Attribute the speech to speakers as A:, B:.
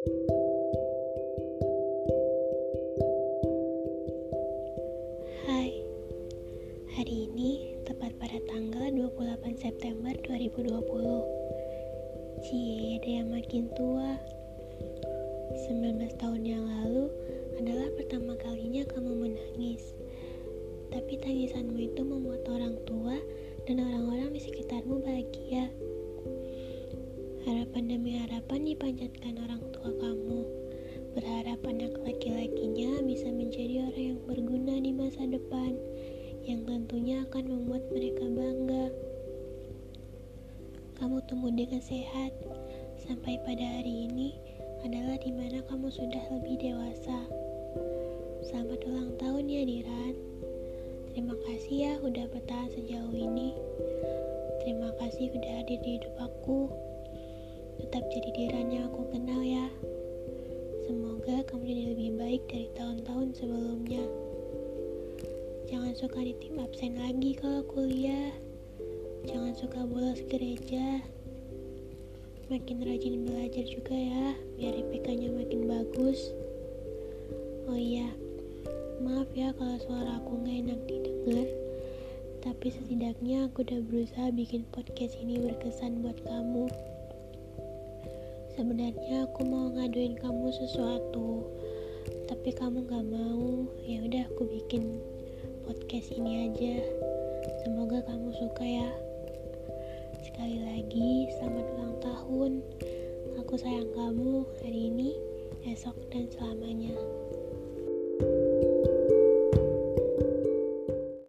A: Hai, hari ini tepat pada tanggal 28 September 2020 Cie, ada yang makin tua. 19 tahun yang lalu adalah pertama kalinya kamu menangis. Tapi tangisanmu itu membuat orang tua dan orang-orang di sekitarmu bahagia Harapan demi harapan dipanjatkan orang tua kamu. Berharap anak laki-lakinya bisa menjadi orang yang berguna di masa depan Yang tentunya akan membuat mereka bangga. Kamu tumbuh dengan sehat. Sampai pada hari ini adalah di mana kamu sudah lebih dewasa. Selamat ulang tahun ya Diran. Terima kasih ya udah bertahan sejauh ini. Terima kasih udah hadir di hidup aku Tetap jadi Diran aku kenal ya. Semoga kamu jadi lebih baik dari tahun-tahun sebelumnya. Jangan suka di tim absen lagi kalau kuliah. Jangan suka bolos gereja. Makin rajin belajar juga ya, biar IPK-nya makin bagus. Oh iya, maaf ya kalau suara aku nggak enak didengar. Tapi setidaknya aku udah berusaha bikin podcast ini berkesan buat kamu sebenarnya aku mau ngaduin kamu sesuatu tapi kamu gak mau. Ya udah aku bikin podcast ini aja. Semoga kamu suka ya. Sekali lagi selamat ulang tahun. Aku sayang kamu hari ini esok dan selamanya